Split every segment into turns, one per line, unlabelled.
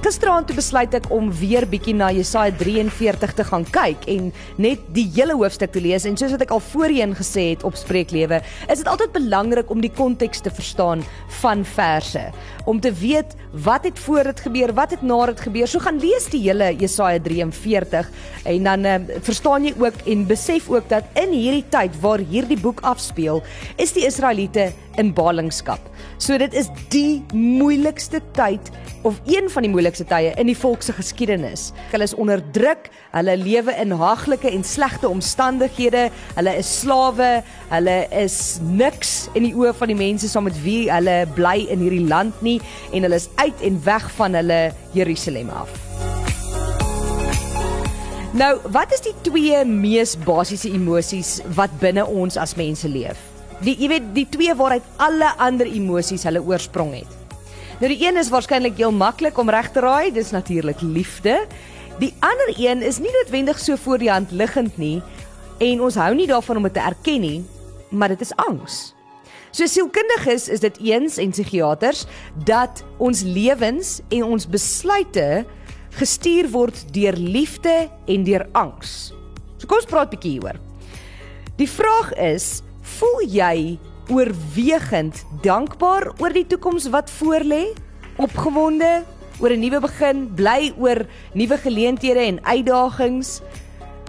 Gisteraand toe besluit ek om weer bietjie na Jesaja 43 te gaan kyk en net die hele hoofstuk te lees en soos wat ek al voorheen gesê het op Spreeklewe, is dit altyd belangrik om die konteks te verstaan van verse, om te weet wat het voor dit gebeur, wat het na dit gebeur. So gaan lees die hele Jesaja 43 en dan uh, verstaan jy ook en besef ook dat in hierdie tyd waar hierdie boek afspeel, is die Israeliete in ballingskap. So dit is die moeilikste tyd of een van die moeilikste tye in die volk se geskiedenis. Hulle is onderdruk, hulle lewe in haaglike en slegte omstandighede, hulle is slawe, hulle is niks in die oë van die mense saam met wie hulle bly in hierdie land nie en hulle is uit en weg van hulle Jerusalem af. Nou, wat is die twee mees basiese emosies wat binne ons as mense leef? Die jy weet die twee waaruit alle ander emosies hulle oorsprong het. Nou die een is waarskynlik heel maklik om reg te raai, dis natuurlik liefde. Die ander een is nie noodwendig so voor die hand liggend nie en ons hou nie daarvan om dit te erken nie, maar dit is angs. So sielkundiges is dit eens en psigiaters dat ons lewens en ons besluite gestuur word deur liefde en deur angs. So kom ons praat 'n bietjie hieroor. Die vraag is, voel jy oorwegend dankbaar oor die toekoms wat voorlê? Opgewonde oor 'n nuwe begin, bly oor nuwe geleenthede en uitdagings?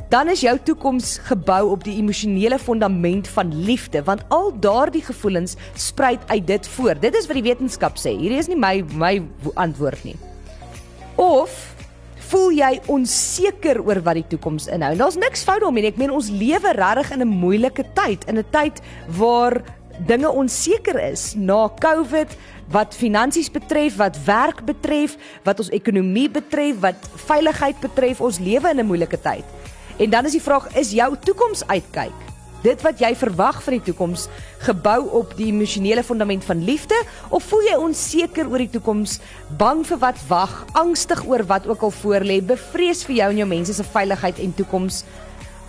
Dan is jou toekoms gebou op die emosionele fondament van liefde, want al daardie gevoelens spruit uit dit voort. Dit is wat die wetenskap sê. Hierdie is nie my my antwoord nie. Of voel jy onseker oor wat die toekoms inhou. Daar's niks fout daarmee nie. Ek meen ons lewe regtig in 'n moeilike tyd, in 'n tyd waar dinge onseker is na COVID wat finansies betref, wat werk betref, wat ons ekonomie betref, wat veiligheid betref. Ons lewe in 'n moeilike tyd. En dan is die vraag, is jou toekoms uitkyk? dit wat jy verwag vir die toekoms gebou op die emosionele fondament van liefde of voel jy onseker oor die toekoms, bang vir wat wag, angstig oor wat ook al voorlê, bevrees vir jou en jou mense se veiligheid en toekoms?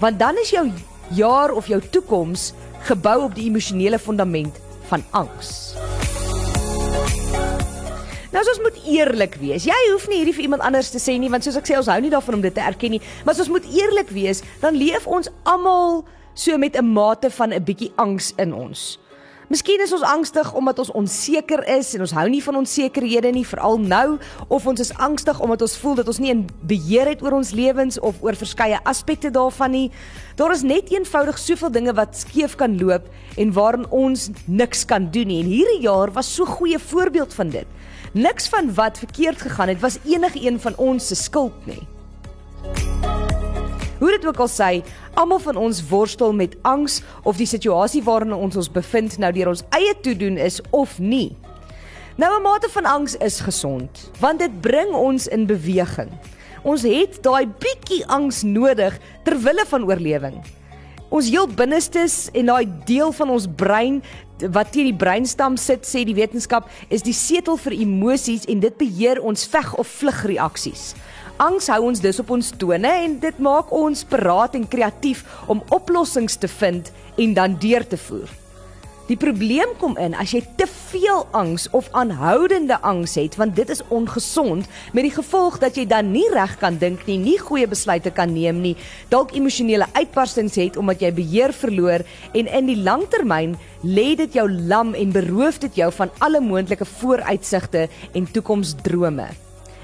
Want dan is jou jaar of jou toekoms gebou op die emosionele fondament van angs. Nou ons moet eerlik wees. Jy hoef nie hierdie vir iemand anders te sê nie want soos ek sê ons hou nie daarvan om dit te erken nie, maar as ons moet eerlik wees, dan leef ons almal so met 'n mate van 'n bietjie angs in ons. Miskien is ons angstig omdat ons onseker is en ons hou nie van onsekerhede nie, veral nou, of ons is angstig omdat ons voel dat ons nie 'n beheer het oor ons lewens of oor verskeie aspekte daarvan nie. Daar is net eenvoudig soveel dinge wat skeef kan loop en waarin ons niks kan doen nie. En hierdie jaar was so 'n goeie voorbeeld van dit. Niks van wat verkeerd gegaan het was enige een van ons se skuld nie. Hoe dit ook al sê, almal van ons worstel met angs of die situasie waarin ons ons bevind nou deur ons eie toedoen is of nie. Nou 'n mate van angs is gesond, want dit bring ons in beweging. Ons het daai bietjie angs nodig ter wille van oorlewing. Ons heel binnestes en daai deel van ons brein wat teen die breinstam sit, sê die wetenskap, is die setel vir emosies en dit beheer ons veg of vlug reaksies. Angs hou ons dus op ons tone en dit maak ons paraat en kreatief om oplossings te vind en dan deur te voer. Die probleem kom in as jy te veel angs of aanhoudende angs het, want dit is ongesond met die gevolg dat jy dan nie reg kan dink nie, nie goeie besluite kan neem nie, dalk emosionele uitbarstings het omdat jy beheer verloor en in die langtermyn lê dit jou lam en beroof dit jou van alle moontlike vooruitsigte en toekomsdrome.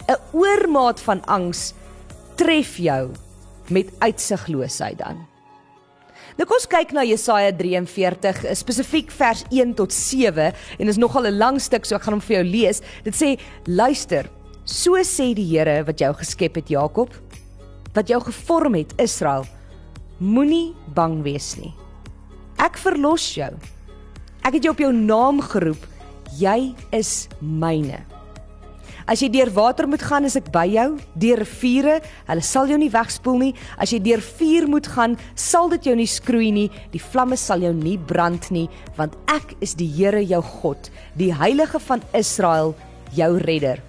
'n oormaat van angs tref jou met uitsigloosheid dan. Nou kom ons kyk na Jesaja 43, spesifiek vers 1 tot 7 en is nogal 'n lang stuk so ek gaan hom vir jou lees. Dit sê: "Luister, so sê die Here wat jou geskep het, Jakob, wat jou gevorm het, Israel, moenie bang wees nie. Ek verlos jou. Ek het jou op jou naam geroep. Jy is myne." As jy deur water moet gaan, is ek by jou. Deur riviere, hulle sal jou nie wegspoel nie. As jy deur vuur moet gaan, sal dit jou nie skroei nie. Die vlamme sal jou nie brand nie, want ek is die Here jou God, die Heilige van Israel, jou redder.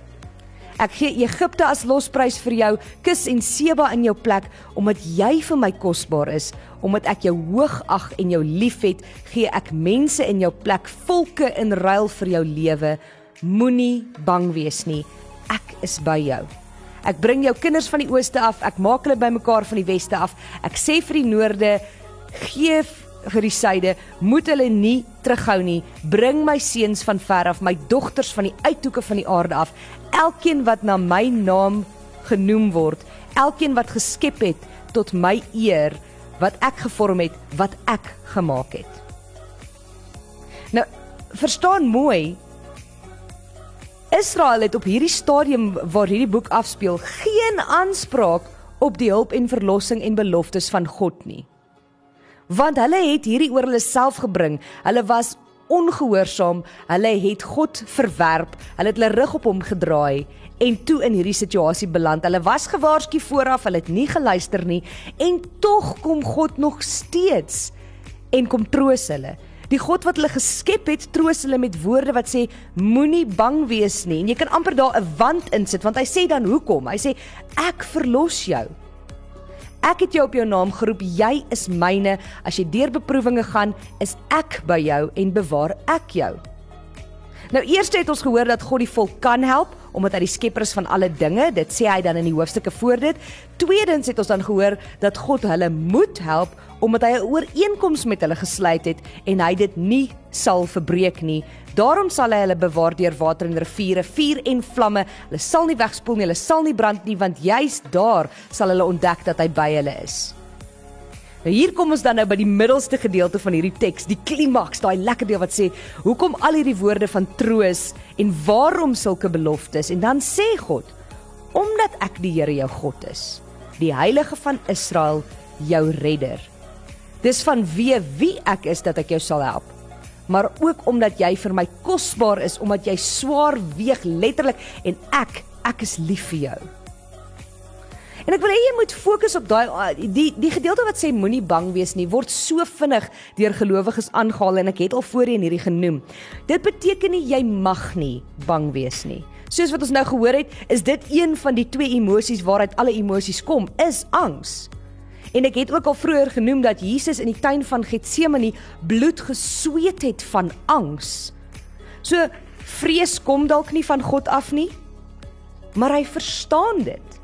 Ek gee Egipte as losprys vir jou, Kus en Seba in jou plek, omdat jy vir my kosbaar is, omdat ek jou hoog ag en jou liefhet, gee ek mense in jou plek, volke in ruil vir jou lewe. Moenie bang wees nie. Ek is by jou. Ek bring jou kinders van die ooste af, ek maak hulle bymekaar van die weste af. Ek sê vir die noorde, gee vir die suide, moet hulle nie terughou nie. Bring my seuns van ver af, my dogters van die uithoeke van die aarde af. Elkeen wat na my naam genoem word, elkeen wat geskep het tot my eer, wat ek gevorm het, wat ek gemaak het. Nou, verstaan mooi, Israel het op hierdie stadium waar hierdie boek afspeel geen aanspraak op die hulp en verlossing en beloftes van God nie. Want hulle het hierdie oor hulle self gebring. Hulle was ongehoorsaam, hulle het God verwerp, hulle het hulle rug op hom gedraai en toe in hierdie situasie beland. Hulle was gewaarsku vooraf, hulle het nie geluister nie en tog kom God nog steeds en kom troos hulle. Die God wat hulle geskep het, troos hulle met woorde wat sê moenie bang wees nie. En jy kan amper daar 'n wand insit want hy sê dan hoekom? Hy sê ek verlos jou. Ek het jou op jou naam geroep. Jy is myne. As jy deur beproewinge gaan, is ek by jou en bewaar ek jou. Nou eers het ons gehoor dat God die volk kan help omdat hy die skepper is van alle dinge. Dit sê hy dan in die hoofstukke voor dit. Tweedens het ons dan gehoor dat God hulle moet help omdat hy 'n ooreenkoms met hulle gesluit het en hy dit nie sal verbreek nie. Daarom sal hy hulle bewaar deur water en riviere, vuur en vlamme. Hulle sal nie wegspoel nie, hulle sal nie brand nie, want juis daar sal hulle ontdek dat hy by hulle is. Nou hier kom ons dan nou by die middelste gedeelte van hierdie teks, die klimaks, daai lekker deel wat sê hoekom al hierdie woorde van troos en waarom sulke beloftes en dan sê God omdat ek die Here jou God is, die heilige van Israel, jou redder. Dis van wie wie ek is dat ek jou sal help. Maar ook omdat jy vir my kosbaar is, omdat jy swaar weeg letterlik en ek ek is lief vir jou. En ek wil hê jy moet fokus op daai ah, die die gedeelte wat sê moenie bang wees nie word so vinnig deur gelowiges aangehaal en ek het al voorheen hierdie genoem. Dit beteken nie jy mag nie bang wees nie. Soos wat ons nou gehoor het, is dit een van die twee emosies waaruit alle emosies kom, is angs. En ek het ook al vroeër genoem dat Jesus in die tuin van Getsemane bloed gesweet het van angs. So vrees kom dalk nie van God af nie, maar hy verstaan dit.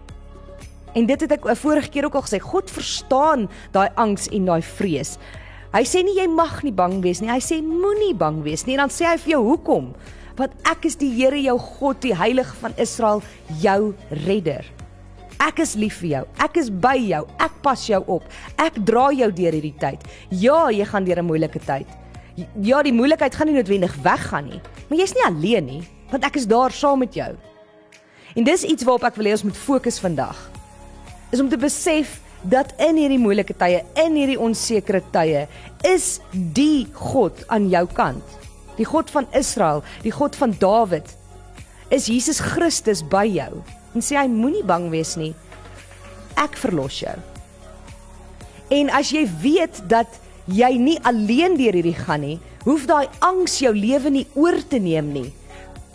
En dit het ek 'n vorige keer ook al gesê, God verstaan daai angs en daai vrees. Hy sê nie jy mag nie bang wees nie, hy sê moenie bang wees nie. En dan sê hy vir jou hoekom? Want ek is die Here jou God, die Heilige van Israel, jou redder. Ek is lief vir jou. Ek is by jou. Ek pas jou op. Ek dra jou deur hierdie tyd. Ja, jy gaan deur 'n moeilike tyd. Ja, die moeilikheid gaan nie noodwendig weggaan nie, maar jy's nie alleen nie, want ek is daar saam met jou. En dis iets waarop ek wil hê ons moet fokus vandag. Is om te besef dat in hierdie moeilike tye, in hierdie onsekere tye, is die God aan jou kant. Die God van Israel, die God van Dawid, is Jesus Christus by jou en sê hy moenie bang wees nie. Ek verlos jou. En as jy weet dat jy nie alleen deur hierdie gaan nie, hoef daai angs jou lewe nie oor te neem nie.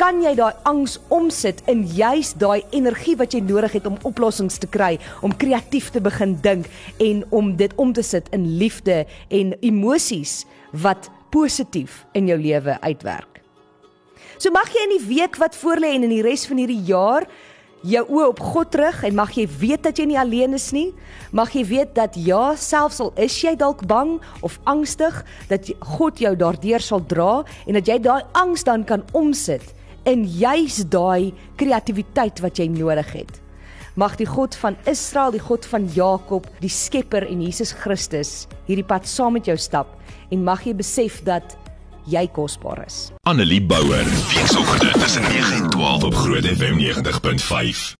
Kan jy daai angs omsit in juis daai energie wat jy nodig het om oplossings te kry, om kreatief te begin dink en om dit om te sit in liefde en emosies wat positief in jou lewe uitwerk. So mag jy in die week wat voorlê en in die res van hierdie jaar jou oë op God terug en mag jy weet dat jy nie alleen is nie. Mag jy weet dat ja, selfs al is jy dalk bang of angstig, dat God jou daardeur sal dra en dat jy daai angs dan kan omsit in juis daai kreatiwiteit wat jy nodig het. Mag die God van Israel, die God van Jakob, die Skepper en Jesus Christus hierdie pad saam met jou stap en mag jy besef dat jy kosbaar is.
Annelie Bouwer, weekoggend tussen 9 en 12 op Groot FM 90.5.